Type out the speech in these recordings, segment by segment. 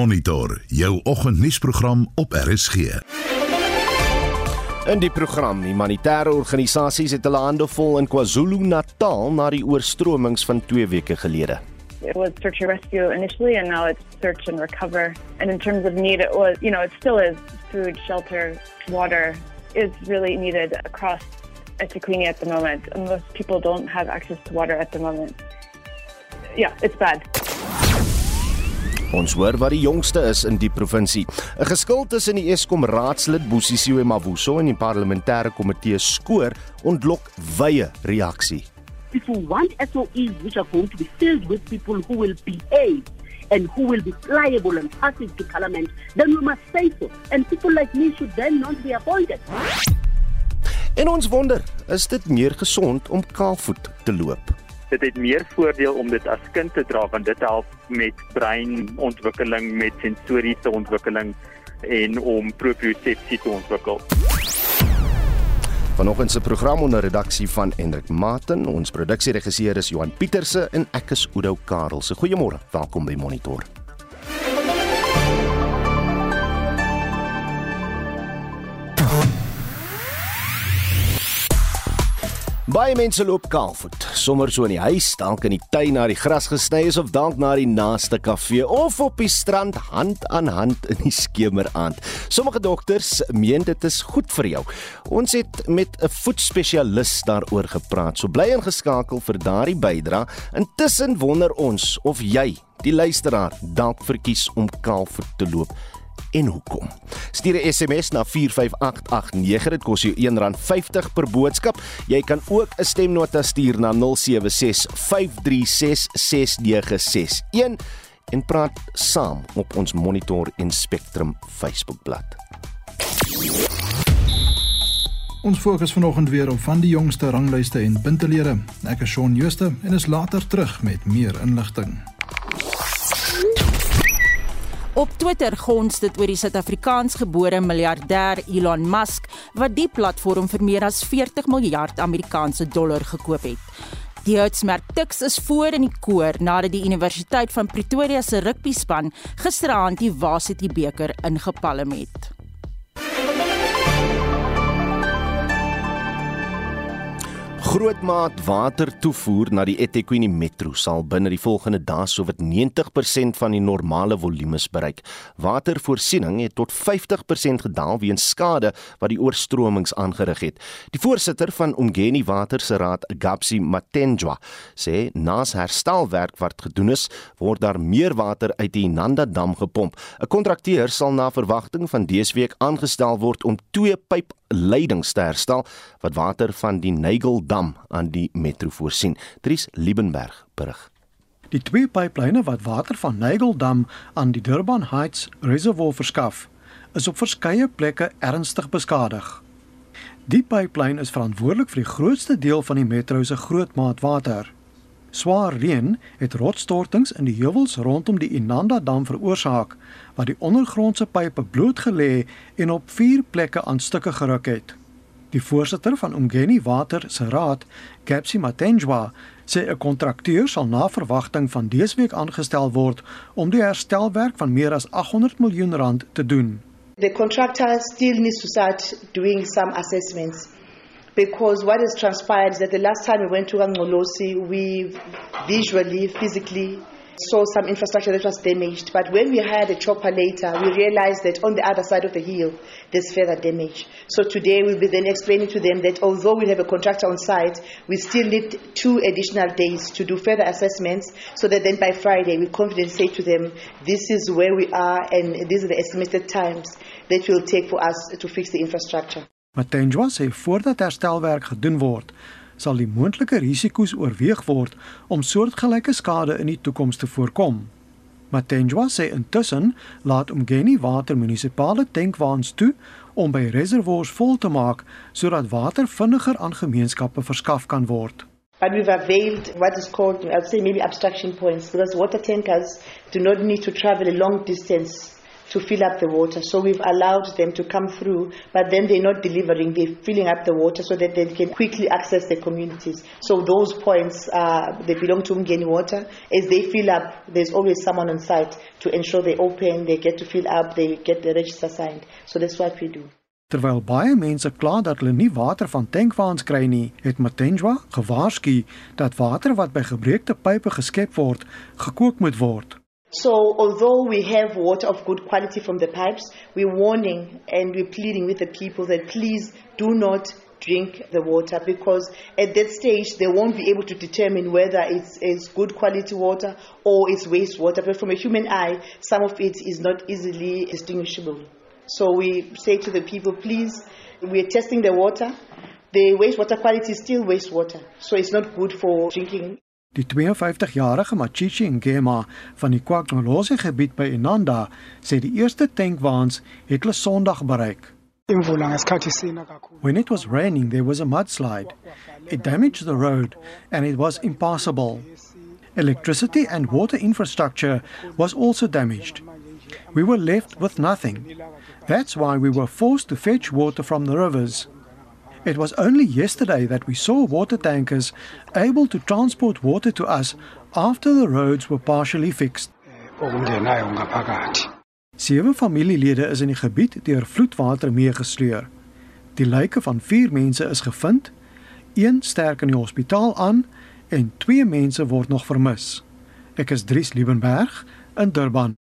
Monitor jou oggendnuusprogram op RSG. In die program, humanitêre organisasies het hulle hande vol in KwaZulu-Natal na die oorstromings van 2 weke gelede. It was search and rescue initially, and now it's search and recover. And in terms of need, it was, you know, it still is food, shelter, water is really needed across eThekwini at the moment. And most people don't have access to water at the moment. Yeah, it's bad. Ons hoor wat die jongste is in die provinsie. 'n Geskil tussen die Eskom raadslid Bosisiwe Mavuso en die parlementêre komitee skoor ontlok wye reaksie. If we want SOEs which are going to be filled with people who will behave and who will be pliable and passive to parliament, then we must say so. And people like me should then not be appointed. En ons wonder, is dit meer gesond om kaalvoet te loop? Dit het meer voordeel om dit as kind te dra want dit help met breinontwikkeling, met sensoriese ontwikkeling en om propriosepsie te ontwikkel. Vanoggend se program onder redaksie van Hendrik Maten, ons produksieregisseur is Johan Pieterse en ek is Udo Karel. Goeiemôre. Welkom by Monitor. Baie mense loop kaalvoet, sommer so in die huis, dalk in die tuin na die gras gesny is of dalk na die naaste kafee of op die strand hand aan hand in die skemeraand. Sommige dokters meen dit is goed vir jou. Ons het met 'n voetspesialis daaroor gepraat. So bly ingeskakel vir daardie bydrae. Intussen wonder ons of jy, die luisteraar, dalk verkies om kaalvoet te loop en hoekom. Stuur 'n SMS na 45889. Dit kos jou R1.50 per boodskap. Jy kan ook 'n stemnota stuur na 0765366961 en praat saam op ons Monitor en Spectrum Facebookblad. Ons fokus vanoggend weer op van die jongste ranglyste en puntelede. Ek is Shaun Jooste en is later terug met meer inligting. Op Twitter gons dit oor die Suid-Afrikaans gebore miljardêr Elon Musk wat die platform vir meer as 40 miljard Amerikaanse dollar gekoop het. Die Hertzmerk Tux is voor in die koor nadat die Universiteit van Pretoria se rugbyspan gisteraand die Varsity beker ingepalm het. Grootmaat water toevoer na die eThekwini Metro sal binne die volgende dae sowat 90% van die normale volumes bereik. Watervoorsiening het tot 50% gedaal weens skade wat die oorstromings aangerig het. Die voorsitter van Umgeni Water se raad, Gapsi Matenjwa, sê naas herstelwerk wat gedoen is, word daar meer water uit die Nanda dam gepomp. 'n Kontrakteur sal na verwagting van dese week aangestel word om twee pypleidings te herstel wat water van die Nigel dam aan die metro voorsien. Dries Liebenberg berig. Die twee pyplyne wat water van Nigel dam aan die Durban Heights reservoir verskaf, is op verskeie plekke ernstig beskadig. Die pyplyn is verantwoordelik vir die grootste deel van die metro se grootmaatwater. Swaar reën het rotsstortings in die heuwels rondom die Inanda dam veroorsaak wat die ondergrondse pype blootgelê en op 4 plekke aan stukke geruk het. Die voorsitter van Umgeni Water se raad, Gapsi Matenjwa, sê 'n kontrakteur sal na verwagting van dese week aangestel word om die herstelwerk van meer as 800 miljoen rand te doen. The contractor still needs to start doing some assessments because what has transpired is that the last time we went to Ngolosi, we visually, physically saw some infrastructure that was damaged. But when we hired a chopper later, we realized that on the other side of the hill, there's further damage. So today we'll be then explaining to them that although we have a contractor on site, we still need two additional days to do further assessments so that then by Friday we confidently say to them, this is where we are and these are the estimated times that will take for us to fix the infrastructure. Matenjwa sê voordat herstelwerk gedoen word, sal die moontlike risiko's oorweeg word om soortgelyke skade in die toekoms te voorkom. Matenjwa sê intussen laat Umgeni Water munisipale tankwaans toe om by reservoirs vol te maak sodat water vinniger aan gemeenskappe verskaf kan word. But we've availed what is called, I'd say maybe abstraction points, because water tankers do not need to travel a long distance to fill up the water. So we've allowed them to come through, but then they're not delivering, they're filling up the water so that they can quickly access the communities. So those points, uh, they belong to Mgeni Water. As they fill up, there's always someone on site to ensure they open, they get to fill up, they get the register signed. So that's what we do. Terwyl baie mense kla dat hulle nie water van tankwaans kry nie, het Matenjwa gewaarsku dat water wat by gebreekte pype geskep word, gekook moet word. So although we have water of good quality from the pipes, we're warning and we're pleading with the people that please do not drink the water because at that stage they won't be able to determine whether it's, it's good quality water or it's wastewater. But from a human eye, some of it is not easily distinguishable. So we say to the people, please, we're testing the water. The wastewater quality is still wastewater, so it's not good for drinking. Die 52-jarige Machichi Ngema van die KwaZulu gebied by Inanda sê die eerste tankwaans het hulle Sondag bereik. When it was raining, there was a mudslide. It damaged the road and it was impassable. Electricity and water infrastructure was also damaged. We were left with nothing. That's why we were forced to fetch water from the rivers. It was only yesterday that we saw water tankers able to transport water to us after the roads were partially fixed. Sewe familielede is in die gebied deur vloedwater meegesleur. Die lyke van 4 mense is gevind, een sterk in die hospitaal aan en 2 mense word nog vermis. Ek is Dries Liebenberg in Durban.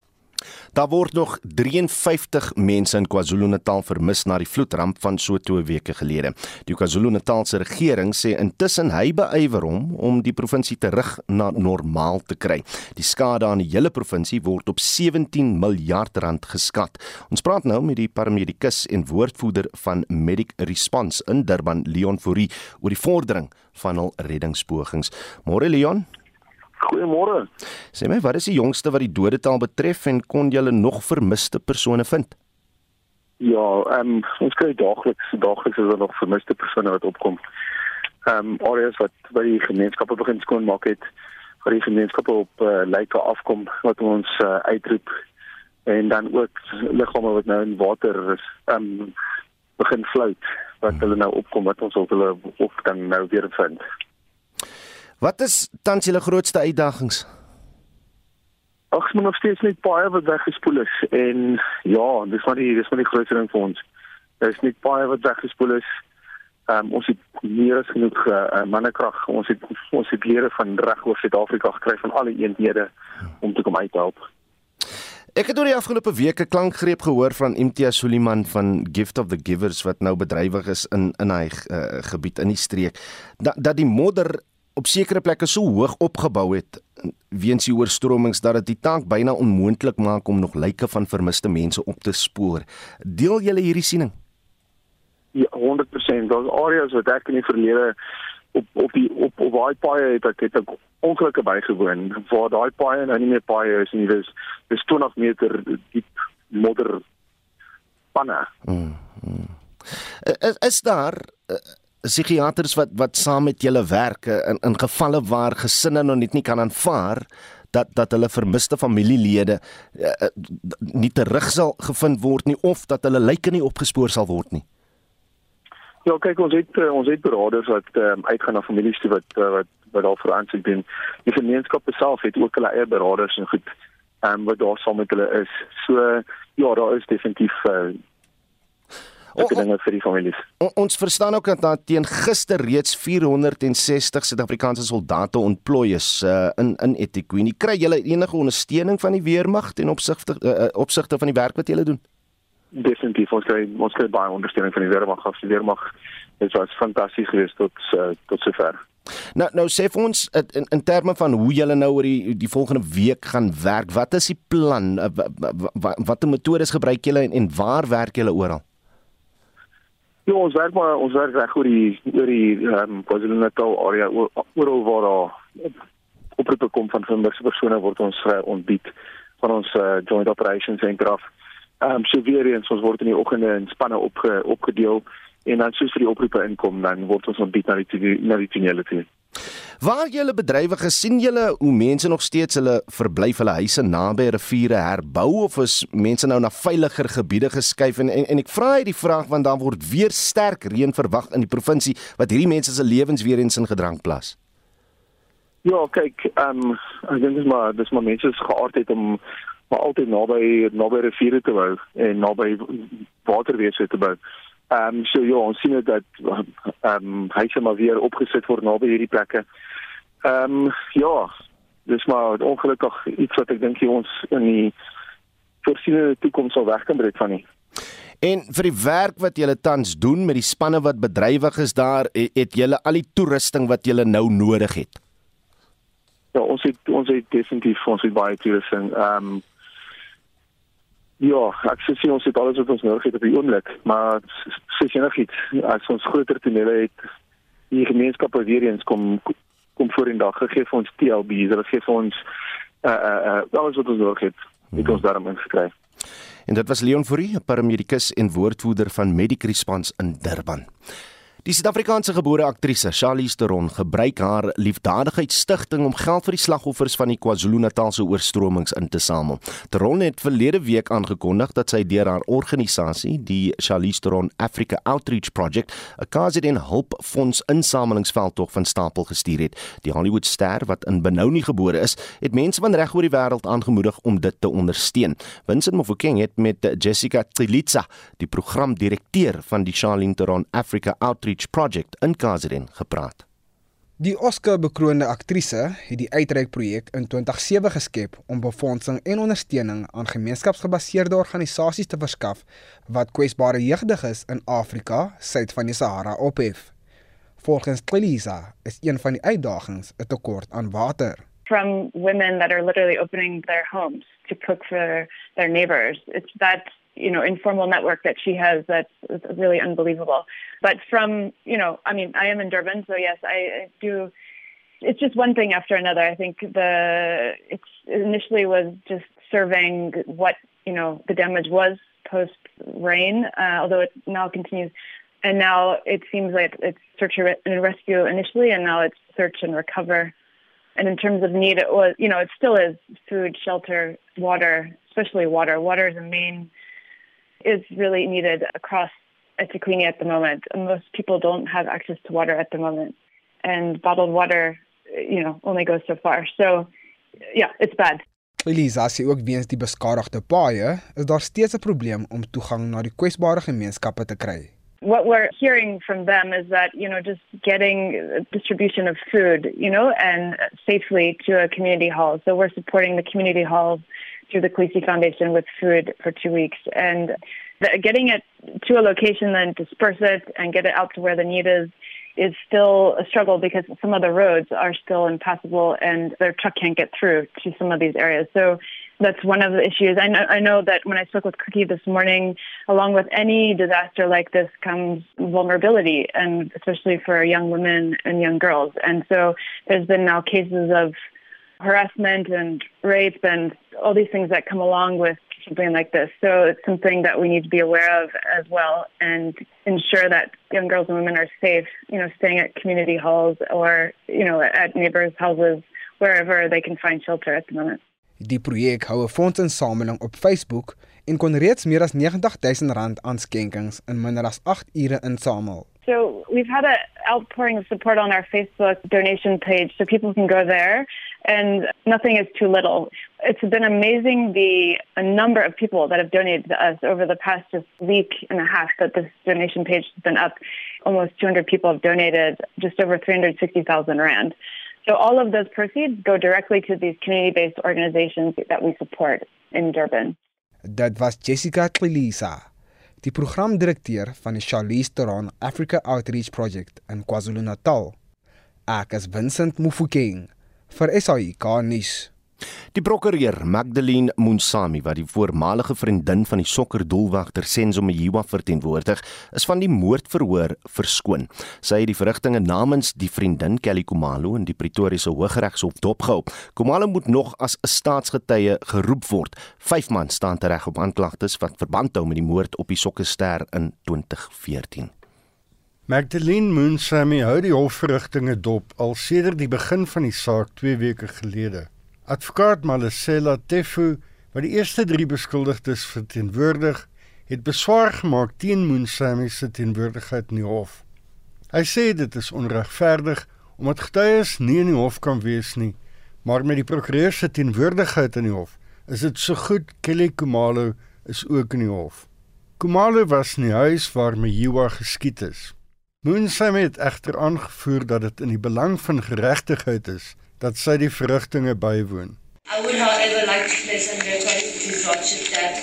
Daar word nog 53 mense in KwaZulu-Natal vermis na die vloedramp van so 2 weke gelede. Die KwaZulu-Natalse regering sê intussen hy beywer hom om die provinsie terug na normaal te kry. Die skade aan die hele provinsie word op 17 miljard rand geskat. Ons praat nou met die paramedikus en woordvoerder van Medic Response in Durban, Leon Fourie, oor die vordering van hul reddingspogings. Môre Leon. Goeiemôre. Sê my, wat is die jongste wat die dodetal betref en kon julle nog vermiste persone vind? Ja, ehm um, ons kry daagliks daagliks is daar nog vermiste persone wat opkom. Ehm um, areas wat by die gemeenskappe begin skoonmaak het, waar die gemeenskappe op uh, lyke afkom wat ons uh, uitroep en dan ook liggame wat nou in water is, ehm um, begin float wat hmm. hulle nou opkom wat ons op hulle op dan nou weer vind. Wat is tans julle grootste uitdagings? Ag, ons moet nog steeds net baie wat weggespoel is en ja, dis maar die dis maar die grootste ding vir ons. Daar is net baie wat weggespoel is. Um, ons het meer as genoeg uh, mannekrag. Ons het ons het lede van reg oor Suid-Afrika gekry van alle eenhede om te kom uithelp. Ek het oor die afgelope weke klankgreep gehoor van Imtiaz Suliman van Gift of the Givers wat nou bedrywig is in in hy uh, gebied in die streek. Dat dat die modder op sekere plekke so hoog opgebou het weens die oorstromings dat dit die taak byna onmoontlik maak om nog lyke van vermiste mense op te spoor. Deel julle hierdie siening? Ja, 100%. Daar's areas wat ek in die verlede op op die op op daai paaie het ek het ek ongelukke bygewoon waar daai paaie nou nie meer paaie is nie. Dis dis 20 meter diep modder panne. Mm, mm. Is, is daar uh, psigiaters wat wat saam met julle werk in in gevalle waar gesinne nog net nie kan aanvaar dat dat hulle vermiste familielede uh, nie terug sal gevind word nie of dat hulle lyke nie opgespoor sal word nie. Ja, kyk ons het ons het beraders wat um, uitgaan na families toe wat wat wat daar vir aansoek doen. Die gemeenskap self het ook hulle eie beraders en goed ehm um, wat daar saam met hulle is. So ja, daar is definitief uh, dinge vir die families. O, ons verstaan ook dat daar teen gister reeds 460 Suid-Afrikaanse soldate ontplooi is uh, in in eThekwini. Kry julle enige ondersteuning van die weermag ten opsigte uh, opsigte van die werk wat julle doen? Definitief, ons kry ons kry baie ondersteuning van die weermag. Die weermag is was fantasties geweest tot uh, tot sover. Nou nou sê vir ons in in terme van hoe julle nou oor die die volgende week gaan werk. Wat is die plan? Watter metodes gebruik julle en, en waar werk julle oral? Ja, ons werk maar ons werk reg oor die oor die ehm um, KwaZulu-Natal area oral waar daar oproepe kom van vermiste persone word ons uh, ontbied van ons uh, joint operations center af. Ehm um, so weer eens ons word in die oggende in spanne opge, opgedeel en dan soos vir die oproepe inkom dan word ons ontbied na die na die tonele toe. Waar julle bedrywe gesien julle hoe mense nog steeds hulle verblyf hulle huise naby riviere herbou of is mense nou na veiliger gebiede geskuif en en, en ek vra hierdie vraag want daar word weer sterk reën verwag in die provinsie wat hierdie mense se lewens weer eens in gedrang plaas. Ja, kyk, ehm um, ek dink dis maar dis maar mense se geaardheid om maar altyd naby naby riviere te bou en naby waterwese te. Ehm um, so ja, ons sien dat ehm um, huise maar weer opgesit word naby hierdie plekke. Ehm um, ja, dis maar ongelukkig iets wat ek dink ons in die voorsiene toekoms sal weg kan breek van nie. En vir die werk wat julle tans doen met die spanne wat bedrywig is daar, het julle al die toerusting wat julle nou nodig het. Ja, ons het ons het definitief ons het baie toerusting. Ehm um, Ja, ek sê sien ons het alles wat ons nodig het op die oomblik, maar sê jy nog iets as ons groter tonele het, die gemeenskappe weer eens kom kom voor in dag gegee vir ons TLB, hulle gee vir ons uh uh, alles wat ons nodig het, het ons daarom ingekry. En dit was Leon Fourie, paramedikus en woordvoerder van Medic Response in Durban. Die Suid-Afrikaanse gebore aktrise Charlize Theron gebruik haar liefdadigheidsstigting om geld vir die slagoffers van die KwaZulu-Natalse oorstromings in te samel. Theron het verlede week aangekondig dat sy deur haar organisasie, die Charlize Theron Africa Outreach Project, 'n KZN hulpfonds insamelingsveldtog van stapel gestuur het. Die Hollywood-ster wat in Benoni gebore is, het mense van reg oor die wêreld aangemoedig om dit te ondersteun. Vincent Mofokeng het met Jessica Trilitsa, die programdirekteur van die Charlize Theron Africa Outreach Outreach Project in KZN gepraat. Die Oscar-bekroonde aktrise het die uitreik projek in 2007 geskep om befondsing en ondersteuning aan gemeenskapsgebaseerde organisasies te verskaf wat kwesbare jeugdiges in Afrika suid van die Sahara ophef. Volgens Elisa is een van die uitdagings 'n tekort aan water. From women that are literally opening their homes to cook for their neighbors. It's that you know informal network that she has that's, really unbelievable. But from you know i mean i am in durban so yes i, do it's just one thing after another. I think the it's initially was just surveying what you know the damage was post rain uh, although it now continues. And now it seems like it's search and rescue initially and now it's search and recover. And in terms of need it was you know it still is food shelter water especially water. Water is a main is really needed across eThekwini at the moment. Most people don't have access to water at the moment, and bottled water, you know, only goes so far. So, yeah, it's bad. Elisa sê ook weens die beskadigde paaie is daar steeds 'n probleem om toegang na die kwesbare gemeenskappe te kry. What we're hearing from them is that, you know, just getting distribution of food, you know, and safely to a community hall. So we're supporting the community halls through the Khaleesi Foundation with food for two weeks. And the, getting it to a location, then disperse it and get it out to where the need is, is still a struggle because some of the roads are still impassable and their truck can't get through to some of these areas. So that's one of the issues. I know, I know that when I spoke with Cookie this morning, along with any disaster like this comes vulnerability, and especially for young women and young girls. And so there's been now cases of harassment and rape and all these things that come along with something like this. So it's something that we need to be aware of as well and ensure that young girls and women are safe, you know, staying at community halls or, you know, at neighbors' houses, wherever they can find shelter at the moment. Die projek hou 'n fondsinsameling op Facebook en kon reeds meer as 90000 rand aan skenkings in minder as 8 ure insamel. So we've had an outpouring of support on our Facebook donation page, so people can go there, and nothing is too little. It's been amazing the a number of people that have donated to us over the past just week and a half that this donation page has been up. Almost 200 people have donated just over 360,000 rand. So all of those proceeds go directly to these community-based organizations that we support in Durban. That was Jessica Tlisa. die programdirekteur van die Charlize Theron Africa Outreach Project in KwaZulu-Natal. Ek is Vincent Mufokeng vir SAIK nuus. Die prokureur Magdalene Monsami wat die voormalige vriendin van die sokkerdoelwagter Senzo Mjiwa verteenwoordig, is van die moordverhoor verskoon. Sy het die verrigtinge namens die vriendin Kelly Komalo in die Pretoriese Hooggeregshof dopgehou. Komalo moet nog as 'n staatsgetuie geroep word. Vyf man staan tereg op aanklagtes wat verband hou met die moord op die sokkerster in 2014. Magdalene Moonsamy hou die hofverrigtinge dop al sedert die begin van die saak 2 weke gelede. Advokaat Malesela Tefu, wat die eerste 3 beskuldigdes verteenwoordig, het beswaar gemaak teen Moonsamy se teenwoordigheid in die hof. Hy sê dit is onregverdig omdat getuies nie in die hof kan wees nie, maar met die prokureur se teenwoordigheid in die hof is dit so goed Kelly Kumalo is ook in die hof. Kumalo was in die huis waar Mejiwa geskiet is. Moonsamy het egter aangevoer dat dit in die belang van geregtigheid is dat sy die verrigtinge bywoon. I would however like to place on to his lordship that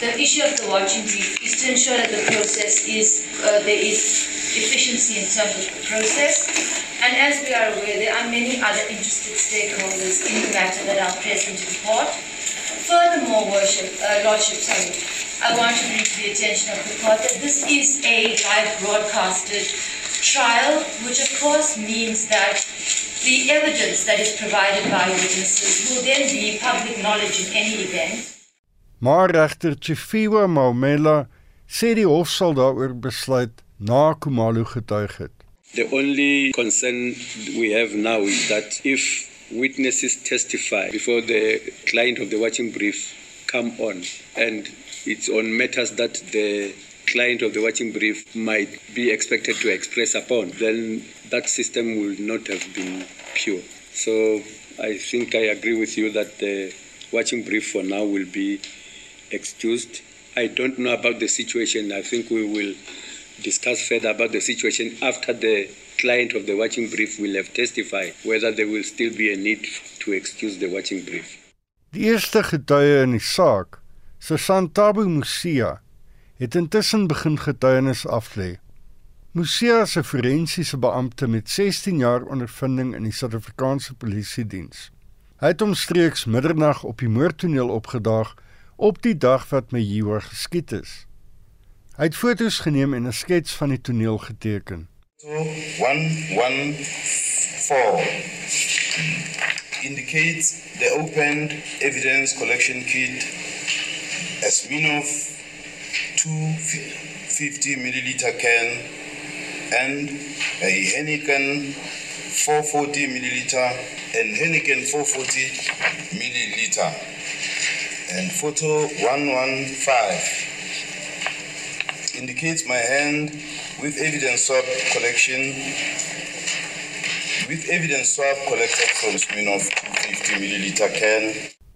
the issue of the watching brief is to ensure that the process is uh, there is efficiency in terms of the process. And as we are aware, there are many other interested stakeholders in the matter that are present in court. Furthermore, worship, uh, lordship, sorry, I want to bring to the attention of the court that this is a live broadcasted trial, which of course means that the evidence that is provided by witnesses will then be public knowledge in any event. Maar regter Chifiwa Maumela sê die hof sal daaroor besluit na Kumalo getuig het. The only concern we have now is that if witnesses testify before the client of the watching brief come on and it's on matters that the client of the watching brief might be expected to express upon, then that system will not have been pure. So I think I agree with you that the watching brief for now will be excused. I don't know about the situation. I think we will discuss further about the situation after the client of the watching brief will have testified whether there will still be a need to excuse the watching brief. Die eerste getuie in die saak, Sasantabu Musia, het intussen begin getuienis aflê. Musia is 'n forensiese beampte met 16 jaar ondervinding in die Suid-Afrikaanse Polisie diens. Hy het omstreeks middernag op die moordtoneel opgedaag op die dag wat Mejiwa geskiet is. Hy het foto's geneem en 'n skets van die toneel geteken. 114 indicates the opened evidence collection kit as Minov 250 milliliter can and a Henneken 440 milliliter and Henneken 440 milliliter and photo 115 indicates my hand with evidence swab collection with evidence swab collected from Smirnoff 250 milliliter can.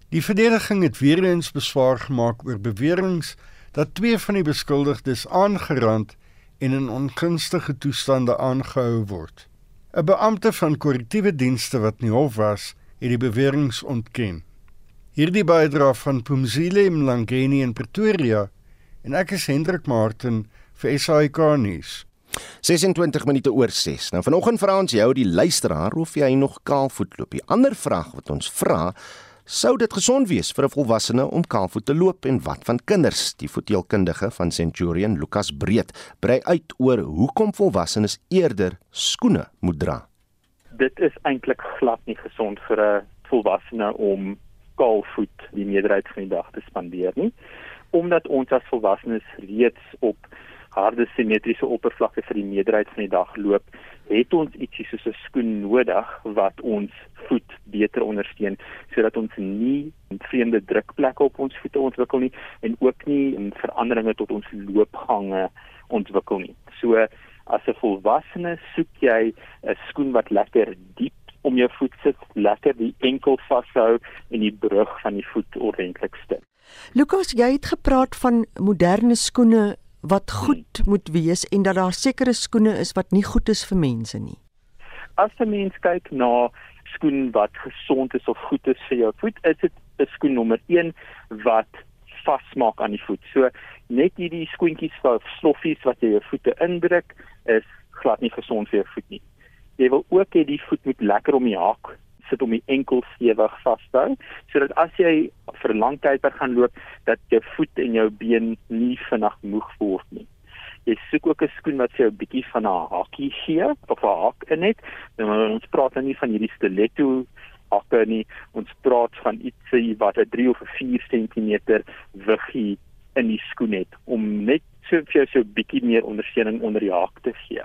Die verdediging het weer eens beswaar gemaak oor beweringe dat twee van die beskuldigdes aangerand en in ongunstige toestande aangehou word. 'n Beampte van korrektiewe dienste wat nie hof was, het die beweringe ontken. Hierdie bydra van Pumzile Mlangeni in Pretoria en ek is Hendrik Martin vir SAK nuus. 26 minute oor 6. Nou vanoggend vra ons jou die luisteraar of jy nog kaalvoet loop. Die ander vraag wat ons vra, sou dit gesond wees vir 'n volwassene om kaalvoet te loop en wat van kinders? Die voeteelkundige van Centurion, Lukas Breed, brei uit oor hoekom volwassenes eerder skoene moet dra. Dit is eintlik glad nie gesond vir 'n volwassene om kaalvoet die meerderheid van die dag te spandeer nie, omdat ons as volwassenes reeds op harde simmetriese oppervlakke vir die meerderheid van die dag loop, het ons ietsie soos 'n skoen nodig wat ons voet beter ondersteun sodat ons nie vreemde drukplekke op ons voete ontwikkel nie en ook nie veranderinge tot ons loopgange ontwikkel nie. So as 'n volwassene soek jy 'n skoen wat lekker diep om jou voet sit, lekker die enkel vashou en die brug van die voet ordentlik steun. Lukas, jy het gepraat van moderne skoene wat goed moet wees en dat daar sekere skoene is wat nie goed is vir mense nie. As 'n mens kyk na skoen wat gesond is of goed is vir jou voet, is dit 'n skoen nommer 1 wat vasmaak aan die voet. So net hierdie skoentjies vir sloffies wat jy jou voete indruk is glad nie gesond vir jou voet nie. Jy wil ook hê die voet moet lekker om die haak sit om die enkel stewig vas te hou sodat as jy vir 'n lang tyd gaan loop dat jou voet en jou been nie vinnig moeg word nie. Jy soek ook 'n skoen wat vir jou 'n bietjie van 'n hakkie gee of 'n hak in het. Nou ons praat nou nie van hierdie stiletto hakke nie. Ons praat van ietsie wat 'n 3 of 'n 4 cm wiggie in die skoen het om net so vir jou so 'n bietjie meer ondersteuning onder die hak te gee.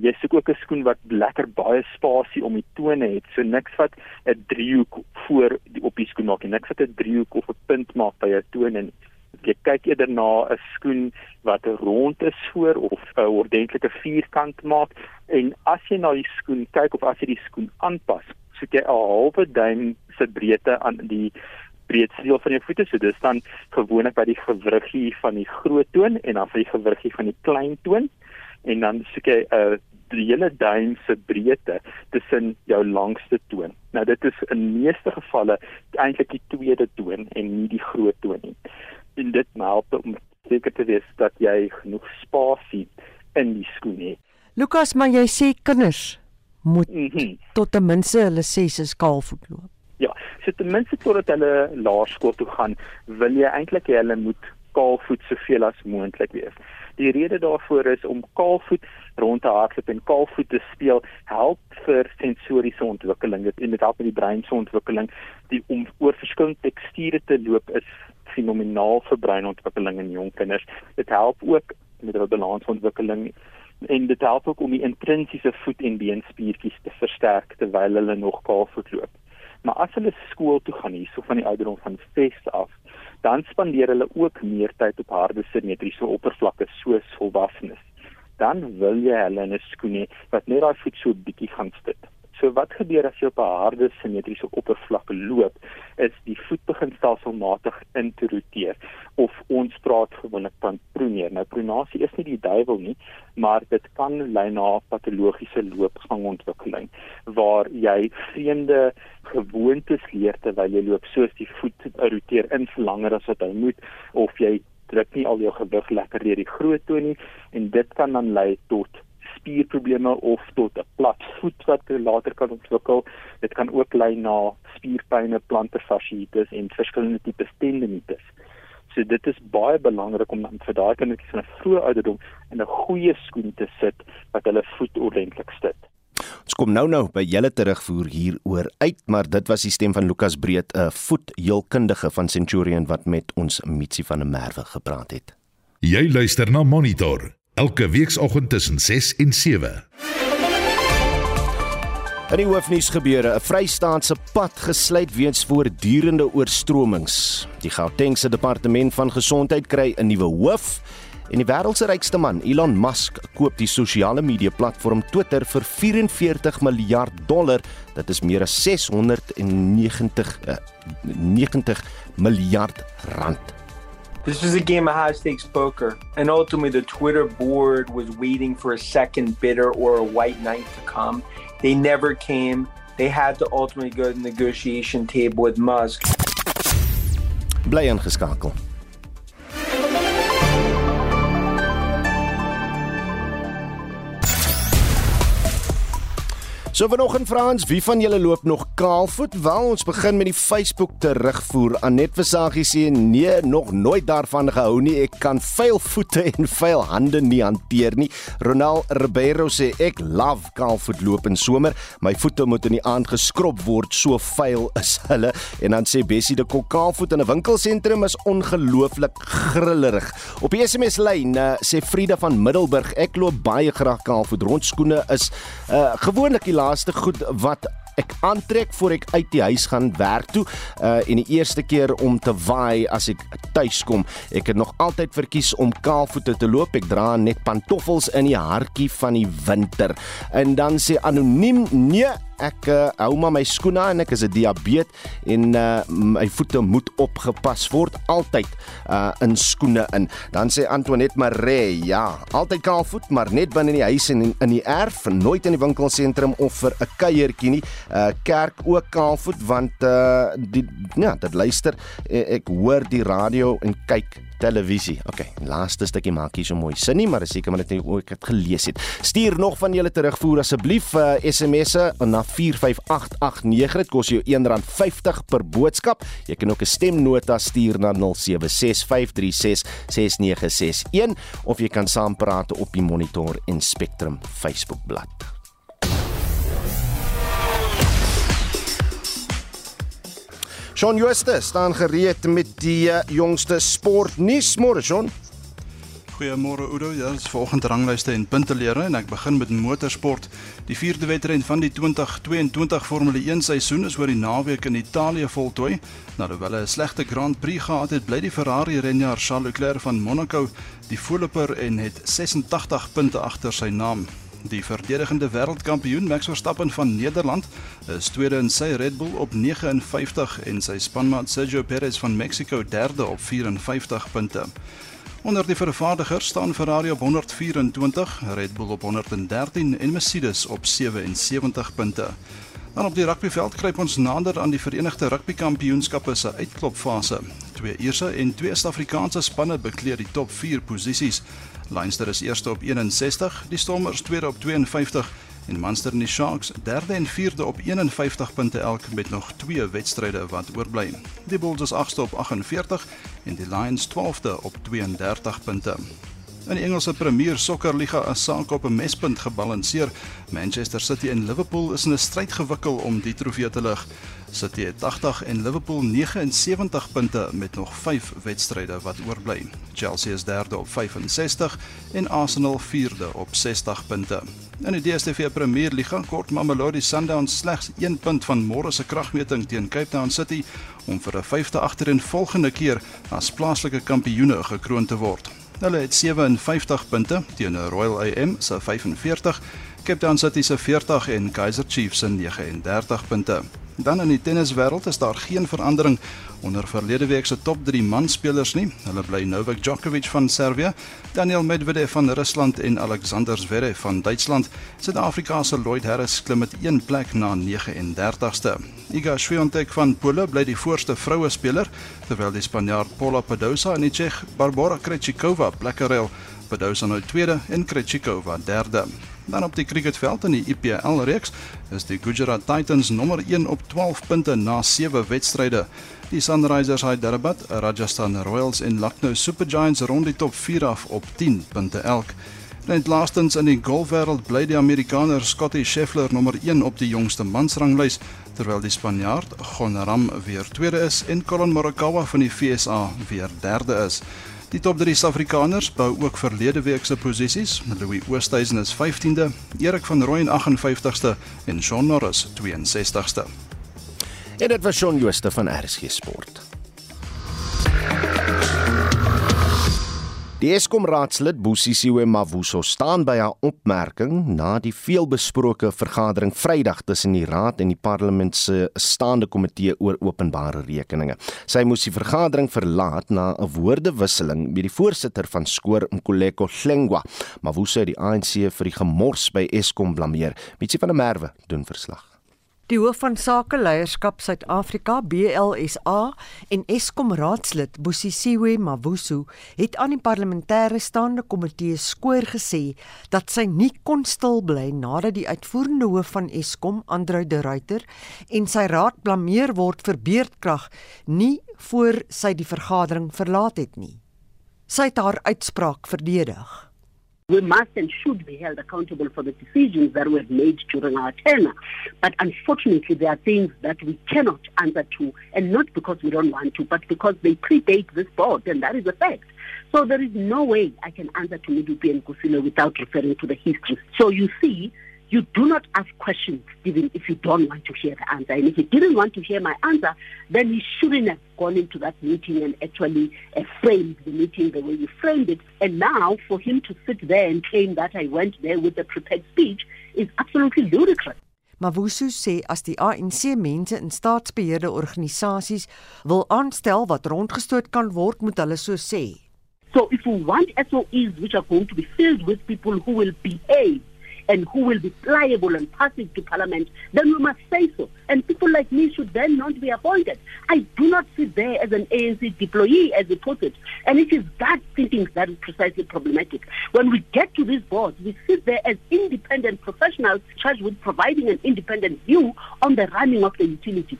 Jy soek ook 'n skoen wat lekker baie spasie om die tone het. So niks wat 'n driehoek voor die op die skoen maak nie. Niks wat 'n driehoek of 'n punt maak by jou tone nie. Jy kyk eerder na 'n skoen wat rond is voor of 'n ordentlike vierkant maak en as jy na die skoen kyk of as jy die skoen aanpas, soek jy 'n halwe duim se breedte aan die breedste deel van jou voete. So dis dan gewoonlik by die gewriggie van die groot toon en dan vir die gewriggie van die klein toon en dan soek jy 'n uh, die hele duim se breedte tussen jou langste toon. Nou dit is in meeste gevalle eintlik die tweede toon en nie die groot toon nie. En dit help om seker te wees dat jy genoeg spasie in die skoen het. Lukas, maar jy sê kinders moet mm -hmm. tot ten minste hulle sesse skaalvoet loop. Ja, so ten minste totdat hulle laerskool toe gaan, wil jy eintlik hê hulle moet kaalvoet soveel as moontlik wees. Die rede daarvoor is om kaalvoet rond te hardloop en kaalvoet te speel help vir sensoriese ontwikkeling. Dit en dit help met die brein se ontwikkeling. Die om oor verskillende teksture te loop is fenomenaal vir breinontwikkeling in jong kinders. Dit help ook met hulle balansontwikkeling en dit help ook om die intrinsiese voet en beenspiertjies te versterk terwyl hulle nog kaalvoet loop. Maar as hulle skool toe gaan hierso van die ouderdom van 6 af, dan spandeer hulle ook meer tyd op harde simmetriese oppervlakke soos volwassenes. Dan wil jy hulle in 'n skoen hê wat net daai voet so bietjie gaan stit. So wat gebeur as jy op 'n harde simmetriese oppervlak loop, is die voet begin stelselmatig in te roteer of ons praat gewoonlik van proneer. Nou pronasie is nie die duiwel nie, maar dit kan lei na patologiese loopgangontwikkeling waar jy vreemde gewoontes leer terwyl jy loop, soos die voet roteer in langer as wat hy moet of jy druk nie al jou gewig lekker deur die groot toe nie en dit kan dan lei tot spierprobleme of tot 'n plat voet wat later kan ontwikkel. Dit kan ook lei na spierpynne, plantar fasciitis en verskillende tipe tendinitis. So dit is baie belangrik om vir daai kinders van 'n vroeë ouderdom in 'n goeie skoen te sit wat hulle voet ordentlik stit. Ons kom nou nou by julle terugvoer hieroor uit, maar dit was die stem van Lukas Breed, 'n voetheelkundige van Centurion wat met ons Mitsi van der Merwe gepraat het. Jy luister na Monitor elke weekoggend tussen 6 en 7. In die hoofnuus gebeure 'n Vrystaatse pad gesluit weens voortdurende oorstromings. Die Gautengse departement van gesondheid kry 'n nuwe hoof en die wêreld se rykste man, Elon Musk, koop die sosiale media platform Twitter vir 44 miljard dollar. Dit is meer as 690 uh, 90 miljard rand. This was a game of high stakes poker, and ultimately the Twitter board was waiting for a second bidder or a white knight to come. They never came. They had to ultimately go to the negotiation table with Musk. Bly ingeskakel. So vanoggend Frans, wie van julle loop nog kaalvoet? Wel, ons begin met die Facebook terugvoer. Anet Versagie sê nee, nog nooit daarvan gehou nie. Ek kan vuil voete en vuil hande nie hanteer nie. Ronald Ribeiro sê ek love kaalvoet loop in somer. My voete moet in die aand geskrob word, so vuil is hulle. En dan sê Bessie de kaalvoet in 'n winkelsentrum is ongelooflik grillerig. Op die SMS lyn uh, sê Frida van Middelburg, ek loop baie graag kaalvoet. Rondskoene is uh, gewoonlik die laaste goed wat ek aantrek voor ek uit die huis gaan werk toe uh en die eerste keer om te waai as ek tuis kom. Ek het nog altyd verkies om kaalvoete te loop. Ek dra net pantoffels in die hartjie van die winter. En dan sê anoniem nee ek uh, hou maar my skoene aan en ek is 'n diabetes en uh, my voete moet opgepas word altyd uh, in skoene in. Dan sê Antoinette Maree, ja, altyd kaalvoet, maar net binne in die huis en in, die erf, nooit in die winkelsentrum of vir 'n kuiertjie nie. Uh, kerk ook kaalvoet want uh, die ja, dit luister ek hoor die radio en kyk televisie. OK, laaste stukkie maak hier so mooi sin nie, maar seker maar dit net ook het gelees het. Stuur nog van julle terugvoer asseblief uh, SMS'e na 45889. Dit kos jou R1.50 per boodskap. Jy kan ook 'n stemnota stuur na 0765366961 of jy kan saampraat op die Monitor en Spectrum Facebookblad. Shaun Jooste staan gereed met die uh, jongste sportnuus môre, Shaun. Goeiemôre Oudo. Ja, is vanoggend ranglyste en puntelere en ek begin met motorsport. Die vierde wedren van die 2022 Formule 1 seisoen is oor die naweek in Italië voltooi. Nadat hulle 'n slegte Grand Prix gehad het, bly die Ferrari renjaer Charles Leclerc van Monaco die voorloper en het 86 punte agter sy naam. Die verdedigende wêreldkampioen Max Verstappen van Nederland is tweede in sy Red Bull op 59 en sy spanmaat Sergio Perez van Mexico derde op 54 punte. Onder die vervaardigers staan Ferrari op 124, Red Bull op 113 en Mercedes op 77 punte. Dan op die rugbyveld kruip ons nader aan die Verenigde Rugby Kampioenskappe se uitklopfase. Twee Ierse en twee Suid-Afrikaanse spanne bekleed die top 4 posisies. Leinster is eerste op 61, die Stormers tweede op 52 en Munster en die Sharks derde en vierde op 51 punte elk met nog twee wedstryde wat oorbly. Die Bulls is agste op 48 en die Lions 12de op 32 punte. In die Engelse Premier Sokkerliga is sake op 'n mespunt gebalanseer. Manchester City en Liverpool is in 'n stryd gewikkel om die trofee te lig. City het 80 en Liverpool 79 punte met nog 5 wedstryde wat oorbly. Chelsea is derde op 65 en Arsenal vierde op 60 punte. In die DStv Premier Liga kort Mamelodi Sundowns slegs 1 punt van môre se kragmeting teen Cape Town City om vir 'n vyfde agtereenvolgende keer as plaaslike kampioene gekroon te word. Hulle het 57 punte teen Royal AM se 45, Cape Town City se 40 en Kaizer Chiefs se 39 punte. Dan in die tenniswêreld is daar geen verandering onder verlede week se top 3 manspelers nie. Hulle bly Novak Djokovic van Servië, Daniel Medvedev van Rusland en Alexander Zverev van Duitsland. Suid-Afrika se Lloyd Harris klim met een plek na 39ste. Iga Swiatek van Pole bly die voorste vroue speler, terwyl die Spanjaard Paula Badosa en die Tsjech Barbora Krejcikova plekke ruil. Badosa nou tweede en Krejcikova derde. Dan op die cricketveld in die IPL reeks is die Gujarat Titans nommer 1 op 12 punte na 7 wedstryde. Die Sunrisers Hyderabad, Rajasthan Royals en Lucknow Super Giants rond die top 4 af op 10 punte elk. Net laastens in die golfwêreld bly die Amerikaner Scottie Scheffler nommer 1 op die jongste mansranglys terwyl die Spanjaard Jon Ram weer tweede is en Collin Morikawa van die VSA weer derde is. Die top 3 Suid-Afrikaners bou ook verlede week se posisies. Louis Oosthuizen is 15de, Erik van Rooyen 58ste en Shaun Norris 62ste. En dit was Shaun Jooste van RSG Sport. Die Eskom raadslid Busisiwe Mavuso staan by haar opmerking na die veelbesproke vergadering Vrydag tussen die raad en die parlement se staande komitee oor openbare rekeninge. Sy moes die vergadering verlaat na 'n woordewisseling met die voorsitter van Skoor Mkoleko Hlengwa. Mavuso het die ANC vir die gemors by Eskom blameer. Mitsi van der Merwe doen verslag. Die hoof van Sakeleierskap Suid-Afrika BLSA en Eskom raadslid Bosisiwe Mavuso het aan die parlementêre staande komitee skoor gesê dat sy nie kon stil bly nadat die uitvoerende hoof van Eskom, Andreu de Ruyter, en sy raad blameer word vir beerdkrag nie voor sy die vergadering verlaat het nie. Sy het haar uitspraak verdedig. We must and should be held accountable for the decisions that were made during our tenure. But unfortunately, there are things that we cannot answer to, and not because we don't want to, but because they predate this board, and that is a fact. So there is no way I can answer to Midupi and Kusile without referring to the history. So you see, you do not ask questions even if you don't want to hear the answer. And if you didn't want to hear my answer, then you shouldn't have gone into that meeting and actually uh, framed the meeting the way you framed it. And now for him to sit there and claim that I went there with a prepared speech is absolutely ludicrous. Mavuso sê as die ANC mense in staatsbeheerde organisasies wil aanstel wat rondgestoot kan word, moet hulle so sê. So if we want SOEs which are going to be filled with people who will behave and who will be pliable and passive to parliament, then we must say so. And people like me should then not be appointed. I do not sit there as an ANC deployee, as he put it. And it is that thinking that is precisely problematic. When we get to these boards, we sit there as independent professionals charged with providing an independent view on the running of the utility.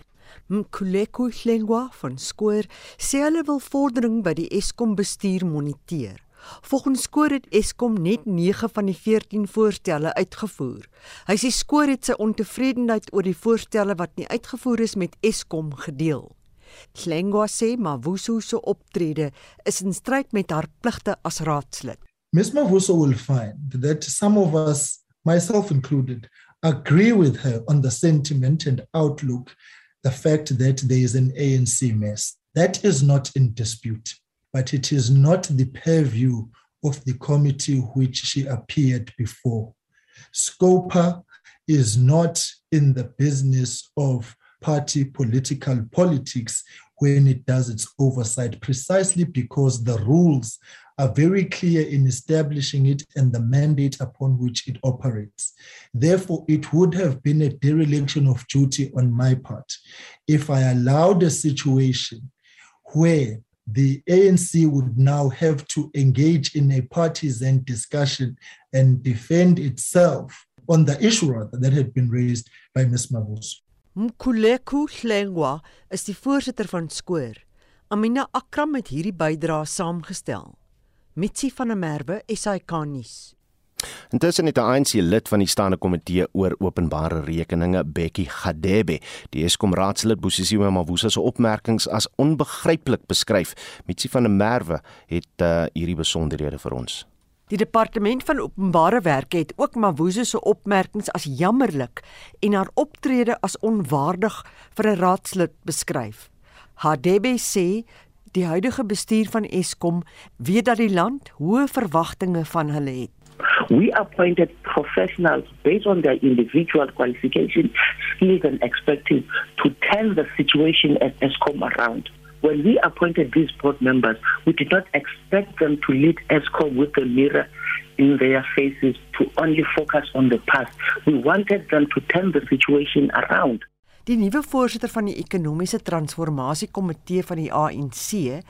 Mkuleko Hlengwa van Skoor sê hulle wil vordering by die Eskom bestuur moniteer. Volgens Skoor het Eskom net 9 van die 14 voorstelle uitgevoer. Hy sê Skoor het sy ontevredenheid oor die voorstelle wat nie uitgevoer is met Eskom gedeel. Klengwa sê Mavuso se optrede is in stryd met haar pligte as raadslid. Ms. Mavuso will find that some of us, myself included, agree with her on the sentiment and outlook, the fact that there is an ANC mess. That is not in dispute, but it is not the purview of the committee which she appeared before. SCOPA is not in the business of party political politics when it does its oversight, precisely because the rules are very clear in establishing it and the mandate upon which it operates. Therefore, it would have been a dereliction of duty on my part if I allowed a situation where the ANC would now have to engage in a partisan discussion and defend itself on the issue rather that had been raised by Ms. Mavus. Mkuleku Hlengwa is die voorsitter van Skoor. Amina Akram het hierdie bydrae saamgestel. Mitsi van der Merwe, SAK nuus. Intussen het 'n ANC lid van die staande komitee oor openbare rekeninge, Bekkie Gadebe, die Eskom raadslid Bosisiwe Mavusa se opmerkings as onbegryplik beskryf. Mitsi van der Merwe het uh, hierdie besonderhede vir ons. Die departement van openbare werke het ook Mavusa se opmerkings as jammerlik en haar optrede as onwaardig vir 'n raadslid beskryf. Hadebe sê die huidige bestuur van Eskom weet dat die land hoë verwagtinge van hulle het. We appointed professionals based on their individual qualifications, skills, and expertise to turn the situation at ESCOM around. When we appointed these board members, we did not expect them to lead ESCOM with a mirror in their faces to only focus on the past. We wanted them to turn the situation around. Die nuwe voorsitter van die ekonomiese transformasie komitee van die ANC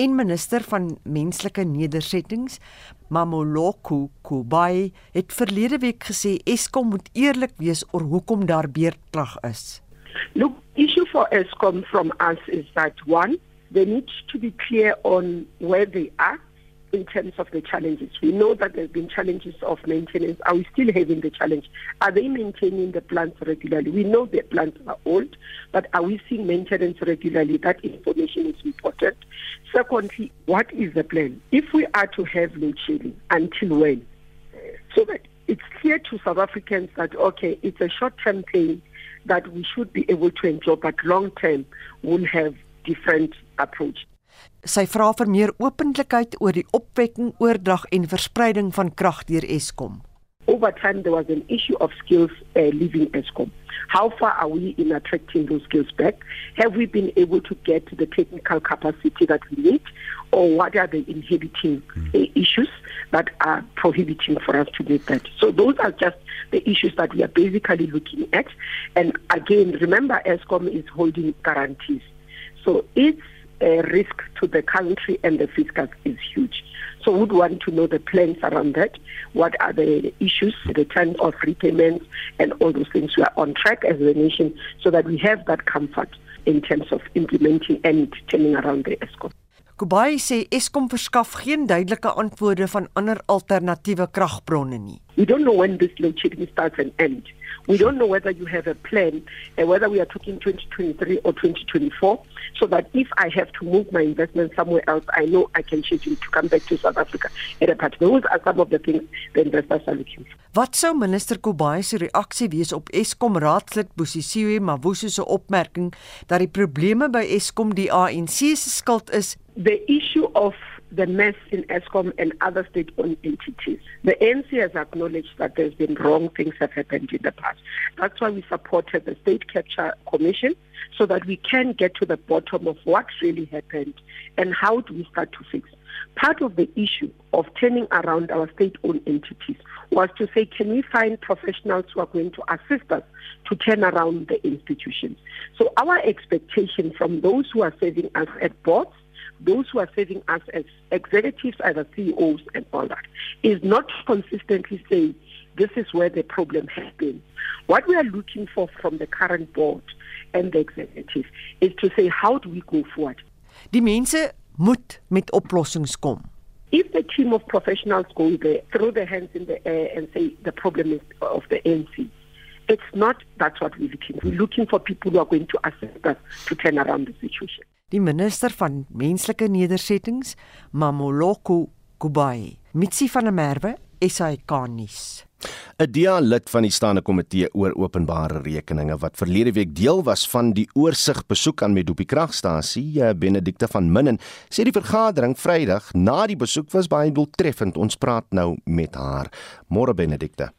en minister van menslike nedersettings, Mamoloko Kubai, het verlede week gesê Eskom moet eerlik wees oor hoekom daar beerdkrag is. Look, issue for Eskom from us is that one, they need to be clear on where they are in terms of the challenges. We know that there have been challenges of maintenance. Are we still having the challenge? Are they maintaining the plants regularly? We know the plants are old, but are we seeing maintenance regularly? That information is important. Secondly, what is the plan? If we are to have load shedding, until when? So that it's clear to South Africans that, okay, it's a short-term thing that we should be able to enjoy, but long-term we'll have different approach. Sy vra vir meer openlikheid oor die opwekking, oordrag en verspreiding van krag deur Eskom. Over time there was an issue of skills uh, leaving Eskom. How far are we in attracting those skills back? Have we been able to get the technical capacity that we need or what are the inhibiting uh, issues that are prohibiting for us to get that? So those are just the issues that we are basically looking at and again remember Eskom is holding guarantees. So it's uh, risk to the country and the fiscal is huge. So we would want to know the plans around that. What are the issues, the terms of repayments, and all those things. We are on track as a nation so that we have that comfort in terms of implementing and turning around the ESCOM. Kubai sê Eskom verskaf geen duidelike antwoorde van ander alternatiewe kragbronne nie. We don't know when this load shedding starts and ends. We don't know whether you have a plan and whether we are talking 2023 or 2024 so that if I have to move my investment somewhere else, I know I can schedule to come back to South Africa at a part. Those are some of the things the investors are looking for. Wat sou minister Kobai se reaksie wees op Eskom raadslid Bosisiwe Mavuso se opmerking dat die probleme by Eskom die ANC se skuld is? The issue of the mess in ESCOM and other state-owned entities. The ANC has acknowledged that there's been wrong things have happened in the past. That's why we supported the State Capture Commission so that we can get to the bottom of what really happened and how do we start to fix. Part of the issue of turning around our state-owned entities was to say, can we find professionals who are going to assist us to turn around the institutions? So our expectation from those who are serving us at boards those who are serving us as executives, either CEOs and all that, is not consistently saying this is where the problem has been. What we are looking for from the current board and the executive is to say how do we go forward? Die mense moet met oplossings kom. If the team of professionals go there, throw their hands in the air and say the problem is of the ANC, it's not that's what we're looking for. We're looking for people who are going to assist us to turn around the situation. Die minister van menslike nedersettings, Mamoloko Kubai. Mitsi van der Merwe, SAK nuus. 'n DEA-lid van die staande komitee oor openbare rekeninge wat verlede week deel was van die oorsig besoek aan Medupi kragstasie, eh, Benedikte van Minnen, sê die vergadering Vrydag na die besoek was baie doeltreffend. Ons praat nou met haar. Môre Benedikte.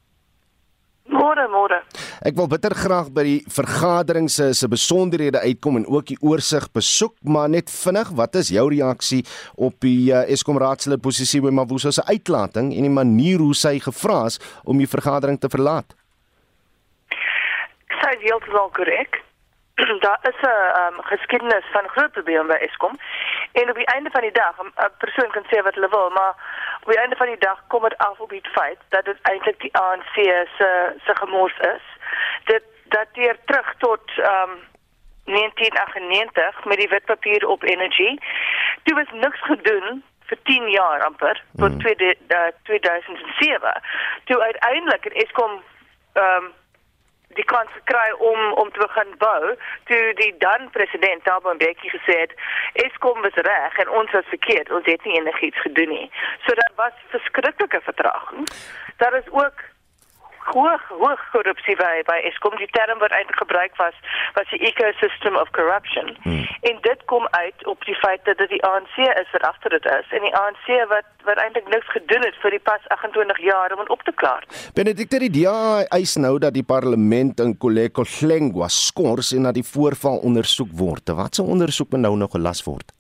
Môre, môre. Ek wil bitter graag by die vergadering se se besonderhede uitkom en ook die oorsig besoek, maar net vinnig, wat is jou reaksie op die uh, Eskom raadslid posisie by Mavuso se uitlating en die manier hoe sy gevra is om die vergadering te verlaat? Sy is heeltemal korrek. Daar is 'n um, geskiedenis van groot probleme by Eskom en op die einde van die dag, 'n persoon kan sê wat hulle wil, maar op die einde van die dag kom dit af op die feit dat dit eintlik die ANC se se gemors is. Dit dateer terug tot ehm um, 1998 met die wetpapier op energy. Toe was niks gedoen vir 10 jaar amper tot hmm. tweede, uh, 2007. Toe uiteindelik in Eskom ehm um, die kans gekry om om te begin bou toe die dan president Thabo Mbeki gesê het Eskom was reg en ons was verkeerd ons het nie enigiets gedoen nie. So daar was verskriklike vertraging. Daar is ook hoog hoog korrupsie by by Eskom die term wat eintlik gebruik was was die ecosystem of corruption. Hmm. en dit kom uit op die feit dat dit die ANC is wat agter dit is en die ANC wat wat eintlik niks gedoen het vir die pas 28 jaar om dit op te klaar. Benedicte die DA eis nou dat die parlement in Koleko Hlengwa skors en dat die voorval ondersoek word. Wat se ondersoek moet nou nog gelas word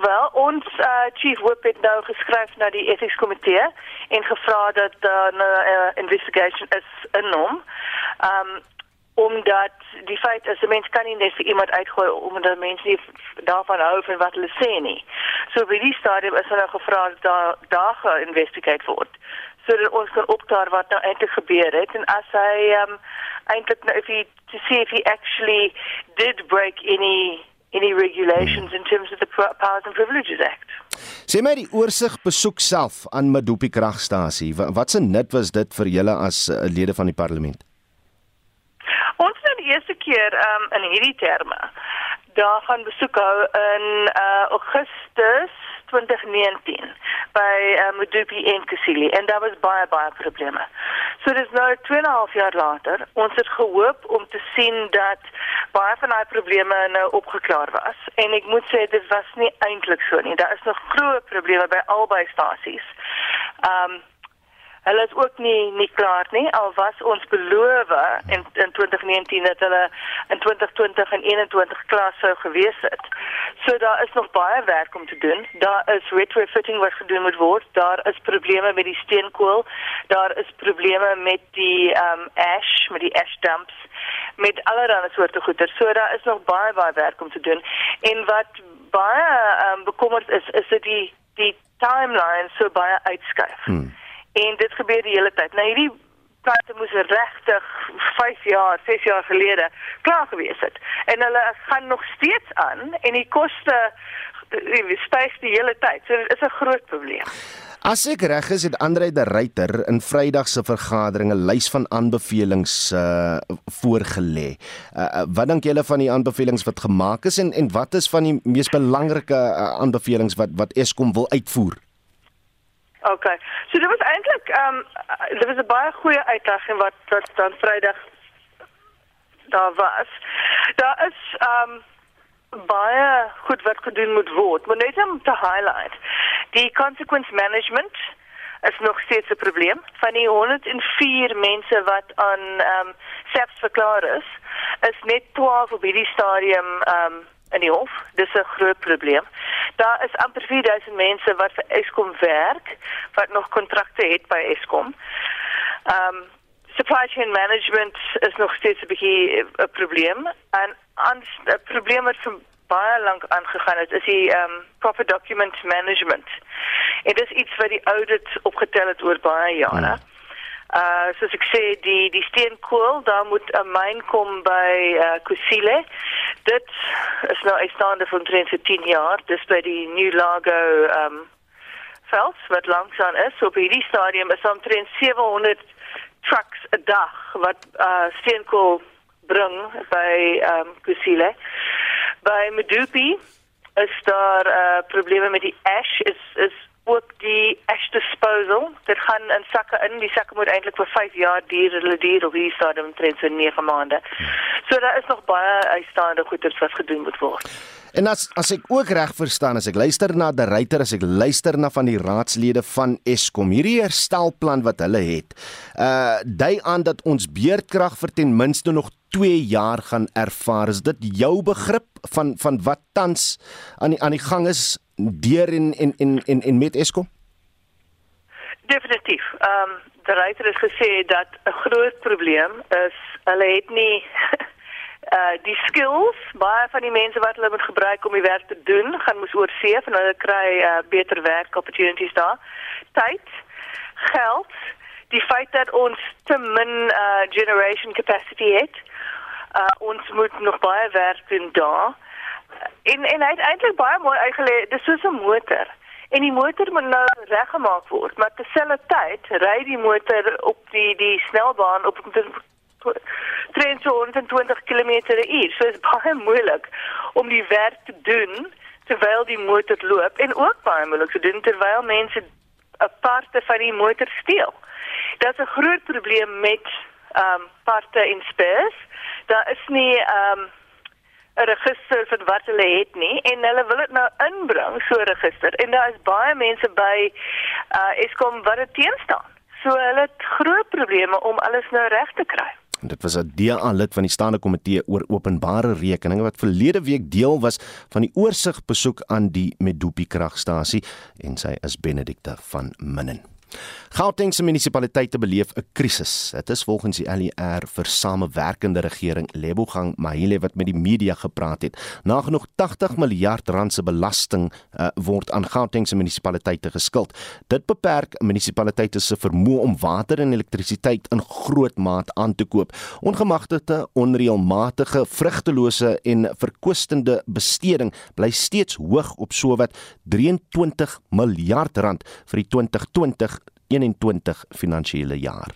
Wel, ons uh, chief whip het nou geskryf na die ethics komitee en gevra dat daar 'n uh, investigation is innom. Um omdat die feit is 'n mens kan nie net vir iemand uitgooi omdat mense nie daarvan hou van wat hulle sê nie. So by die stadium is hulle gevra dat daar daar geïnvestigeer word sodat ons kan opklaar wat nou eintlik gebeur het en as hy um eintlik nou if he to see if he actually did break any any regulations in terms of the Powers and Privileges Act. Sê my die oorsig besoek self aan Madupi kragstasie. Wat, se nut was dit vir julle as uh, lede van die parlement? Ons het nou die eerste keer um, in hierdie terme daar gaan besoek hou in uh, Augustus 2019 by uh, Madupi en Kusile en daar was baie baie probleme. So dis nou 2,5 jaar later, ons het gehoop om te sien dat baie van daai probleme nou opgeklaar was en ek moet sê dit was nie eintlik so nie. Daar is nog groot probleme by albei stasies. Um Hulle is ook nie nie klaar nie al was ons beloof in in 2019 dat hulle in 2020 en 21 klaar sou gewees het. So daar is nog baie werk om te doen. Daar is retrofitting wat gedoen moet word. Daar is probleme met die steenkool. Daar is probleme met die um ash, met die ash dumps met allerlei soorte goeder. So daar is nog baie baie werk om te doen. En wat baie um bekommerd is is dit die die timeline so baie uitskuif. Hmm. En dit gebeur die hele tyd. Nou hierdie plante moes regtig 5 jaar, 6 jaar gelede klaar gewees het. En hulle gaan nog steeds aan en die koste eh, styg die hele tyd. So dit is 'n groot probleem. As ek reg is, het Andre de Ruyter in Vrydag se vergadering 'n lys van aanbevelings uh voorgelê. Uh, wat dink julle van die aanbevelings wat gemaak is en en wat is van die mees belangrike uh, aanbevelings wat wat Eskom wil uitvoer? Okay. So dit was eintlik ehm um, dit was 'n baie goeie uitdaging wat wat dan Vrydag daar was. Daar is ehm um, baie goed wat gedoen moet word. Maar net om te highlight. Die consequence management is nog steeds 'n probleem. Van die 104 mense wat aan ehm um, SAPS verklaar is, is net 12 op hierdie stadium ehm um, in die hof. Dis 'n groot probleem. Daar is amper 4000 mense wat vir Eskom werk wat nog kontrakte het by Eskom. Ehm um, supply chain management is nog steeds 'n bietjie 'n probleem en 'n probleem wat vir baie lank aangegaan het is die ehm um, proper document management. En dit is iets wat die audit opgetel het oor baie jare. Hmm. Uh soos ek sê die die steenkool daar moet 'n myn kom by uh Kusile. Dit is nou uitstaande van 10 jaar. Dis by die New Lago um veld wat langsaan is. So op hierdie stadium is omtrent 700 trucks 'n dag wat uh steenkool bring by um Kusile. By Medupi is daar uh probleme met die ash is is ook die ash disposal. Dit gaan in sakke in. Die sakke moet eintlik vir 5 jaar duur. Hulle duur op hierdie stadium omtrent so 9 maande. So daar is nog baie uitstaande goederes wat gedoen moet word. En as as ek ook reg verstaan, as ek luister na die ryter, as ek luister na van die raadslede van Eskom, hierdie herstelplan wat hulle het, uh dui aan dat ons beerdkrag vir ten minste nog 2 jaar gaan ervaar. Is dit jou begrip van van wat tans aan die aan die gang is deur en en en en, en met Eskom? Definitief. Ehm um, die ryter het gesê dat 'n groot probleem is hulle het nie uh die skills baie van die mense wat hulle moet gebruik om die werk te doen gaan moes oorsee en hulle kry uh, beter werk opportunities daar tyd geld die feit dat ons te min uh generation capacity het uh ons moet nog baie werk doen daar en en hy het eintlik baie mooi uitgelê dis soos 'n motor en die motor moet nou reggemaak word maar terselfdertyd ry die motor op die die snelbaan op 320 km/h. So is baie moeilik om die werk te doen terwyl die motor loop en ook baie moeilik te doen terwyl mense 'n parte van die motor steel. Dit is 'n groot probleem met ehm um, parte en spares. Daar is nie ehm um, 'n register vir wat hulle het nie en hulle wil dit nou inbring so 'n register en daar is baie mense by uh Eskom wat dit teenstaan. So hulle het groot probleme om alles nou reg te kry. Dit was 'n DA lid van die staande komitee oor openbare rekeninge wat verlede week deel was van die oorsig besoek aan die Medupi kragstasie en sy is Benedicte van Minnen. Gauteng se munisipaliteite beleef 'n krisis. Dit is volgens die LER vir samewerkende regering Lebogang Mahile wat met die media gepraat het. Nagenoeg 80 miljard rand se belasting uh, word aan Gauteng se munisipaliteite geskuld. Dit beperk munisipaliteite se vermoë om water en elektrisiteit in groot maat aan te koop. Ongemagtigde, onreëlmatige, vrugtelose en verkwistende besteding bly steeds hoog op sowat 23 miljard rand vir die 2020 2021 finansiële jaar.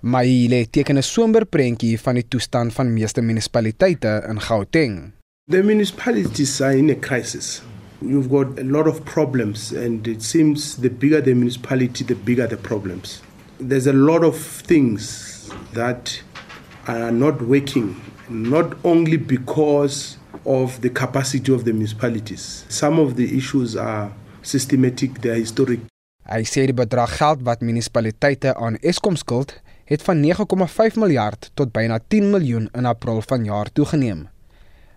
Maile teken 'n somber prentjie van die toestand van meeste munisipaliteite in Gauteng. The municipalities are in a crisis. You've got a lot of problems and it seems the bigger the municipality the bigger the problems. There's a lot of things that are not working not only because of the capacity of the municipalities. Some of the issues are systematic, they are historic. Hy sê die bedrag geld wat munisipaliteite aan Eskom skuld, het van 9,5 miljard tot byna 10 miljoen in April vanjaar toegeneem.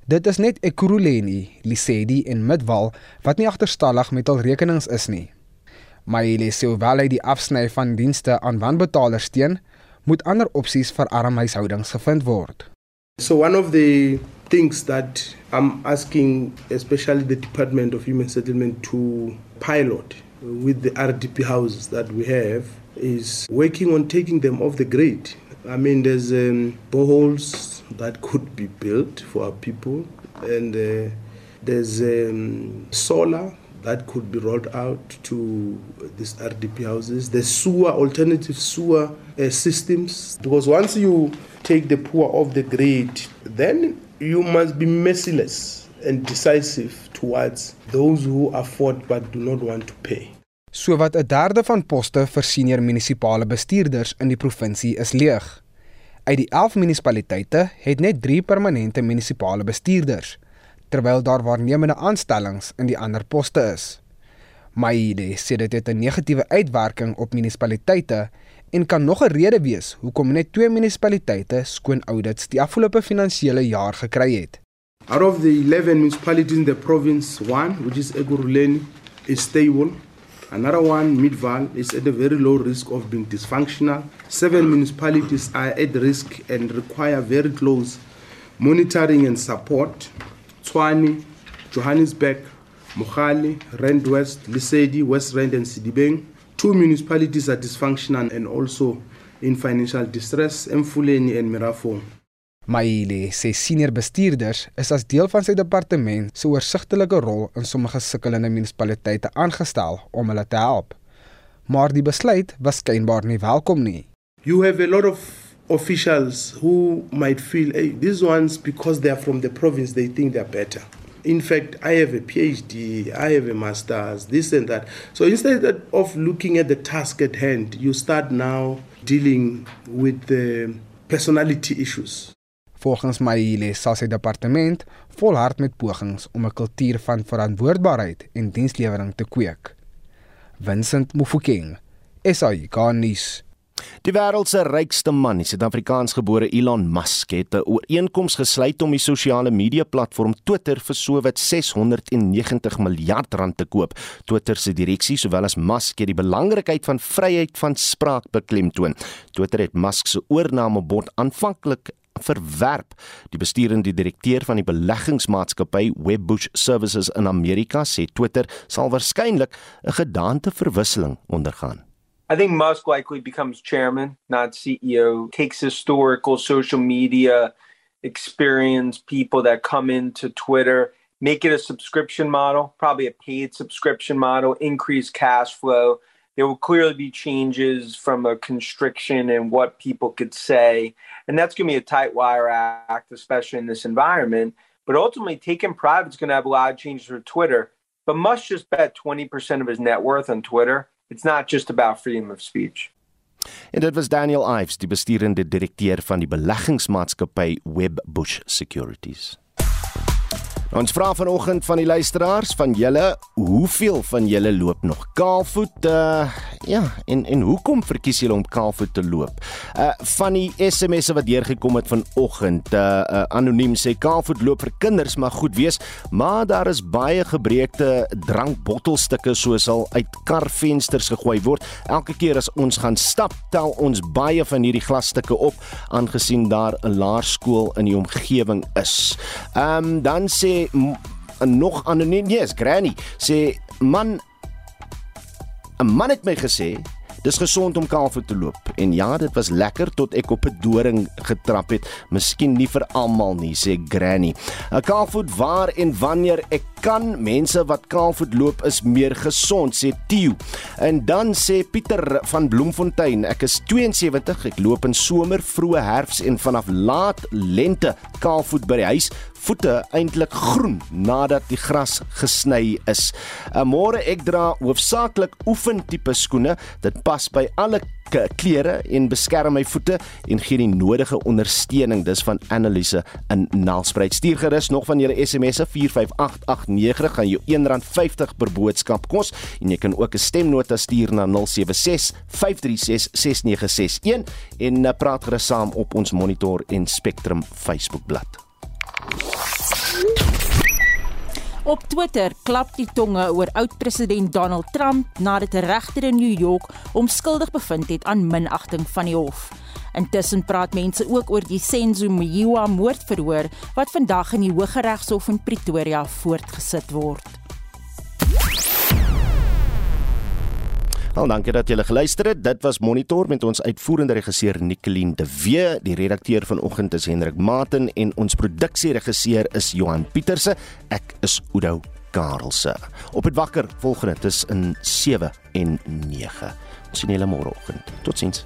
Dit is net Ekurhuleni, Lisedi en Midwal wat nie agterstallig met hul rekenings is nie. Maar hy sê hoewel hy die afsny van dienste aan wanbetalers steun, moet ander opsies vir arm huishoudings gevind word. So one of the things that I'm asking especially the Department of Human Settlement to pilot with the RDP houses that we have is working on taking them off the grid. I mean, there's um, boreholes that could be built for our people, and uh, there's um, solar that could be rolled out to these RDP houses. There's sewer, alternative sewer uh, systems, because once you take the poor off the grid, then you must be merciless and decisive towards those who afford but do not want to pay. Sowat 'n derde van poste vir senior munisipale bestuurders in die provinsie is leeg. Uit die 11 munisipaliteite het net 3 permanente munisipale bestuurders, terwyl daar waarnemende aanstellings in die ander poste is. Maide sê dit het 'n negatiewe uitwerking op munisipaliteite en kan nog 'n rede wees hoekom net twee munisipaliteite skoon audits die afgelope finansiële jaar gekry het. Out of the 11 municipalities in the province, one, which is Eguruleni, is stable Another one, Midval, is at a very low risk of being dysfunctional. Seven municipalities are at risk and require very close monitoring and support. Tswani, Johannesburg, Mohali, Rand West, Lisedi, West Rand, and Sidibeng. Two municipalities are dysfunctional and also in financial distress, Mfuleni and Mirafong. Maile sê senior bestuurders is as deel van sy departement se oorsigtelike rol in sommige sukkelende munisipaliteite aangestel om hulle te help. Maar die besluit was skynbaar nie welkom nie. You have a lot of officials who might feel hey, these ones because they are from the province they think they are better. In fact, I have a PhD, I have a master's, this and that. So instead of looking at the task at hand, you start now dealing with the personality issues. Volgens Maile sal sy departement volhard met pogings om 'n kultuur van verantwoordbaarheid en dienslewering te kweek. Vincent Mufokeng, SAIGanis. Die wêreld se rykste man, die Suid-Afrikaansgebore Elon Musk, het 'n ooreenkoms gesluit om die sosiale media platform Twitter vir sowat 690 miljard rand te koop. Twitter se direksie, sowel as Musk, het die belangrikheid van vryheid van spraak beklemtoon. Twitter het Musk se oornamebod aanvanklik verwerp. Die besturende direkteur van die beleggingsmaatskappy Webbush Services in Amerika sê Twitter sal waarskynlik 'n gedaanteverwisseling ondergaan. I think Musk likely becomes chairman, not CEO, takes historical social media experience, people that come into Twitter, make it a subscription model, probably a paid subscription model, increase cash flow. There will clearly be changes from a constriction in what people could say. And that's going to be a tight wire act, especially in this environment. But ultimately, taking private is going to have a lot of changes for Twitter. But Musk just bet 20% of his net worth on Twitter. It's not just about freedom of speech. En dit was Daniel Ives, die besturende direkteur van die beleggingsmaatskappy Webbush Securities. Ons vra vanoggend van die luisteraars van julle, hoeveel van julle loop nog kaalvoet? Uh ja, en en hoekom verkies julle om kaalvoet te loop? Uh van die SMS'e wat deurgekom het vanoggend, uh, uh anoniem sê kaalvoet loop vir kinders maar goed wees, maar daar is baie gebreekte drankbottelstukke soos al uit karvensters gegooi word. Elke keer as ons gaan stap, tel ons baie van hierdie glasstukke op aangesien daar 'n laerskool in die omgewing is. Ehm um, dan sê nog anoniem yes granny. Sê man 'n man het my gesê dis gesond om kaalvoet te loop. En ja dit was lekker tot ek op 'n doring getrap het. Miskien nie vir almal nie sê granny. 'n kaalvoet waar en wanneer ek kan mense wat kaalvoet loop is meer gesond sê Tio. En dan sê Pieter van Bloemfontein, ek is 72, ek loop in somer, vroeë herfs en vanaf laat lente kaalvoet by die huis voete eintlik groen nadat die gras gesny is. 'n Môre ek dra hoofsaaklik oefentipe skoene. Dit pas by alle klere en beskerm my voete en gee die nodige ondersteuning. Dis van Annelise in Nelspruit. Stuur gerus nog van julle SMS'e 45889 gaan jou R1.50 per boodskap kos en jy kan ook 'n stemnota stuur na 076 536 6961 en uh, praat gerus saam op ons Monitor en Spectrum Facebookblad. Op Twitter klap die tonge oor oud-president Donald Trump nadat 'n regter in New York hom skuldig bevind het aan minagting van die hof. Intussen praat mense ook oor die Senzo Mjiwa moordverhoor wat vandag in die Hooggeregshof in Pretoria voortgesit word. Al dankie dat julle geluister het. Dit was Monitor met ons uitvoerende regisseur Nicoline de Wee, die redakteur vanoggend is Hendrik Maten en ons produksieregisseur is Johan Pieterse. Ek is Udo Karelse. Op dit wakker volgende tussen 7 en 9. Ons sien julle môreoggend. Totsiens.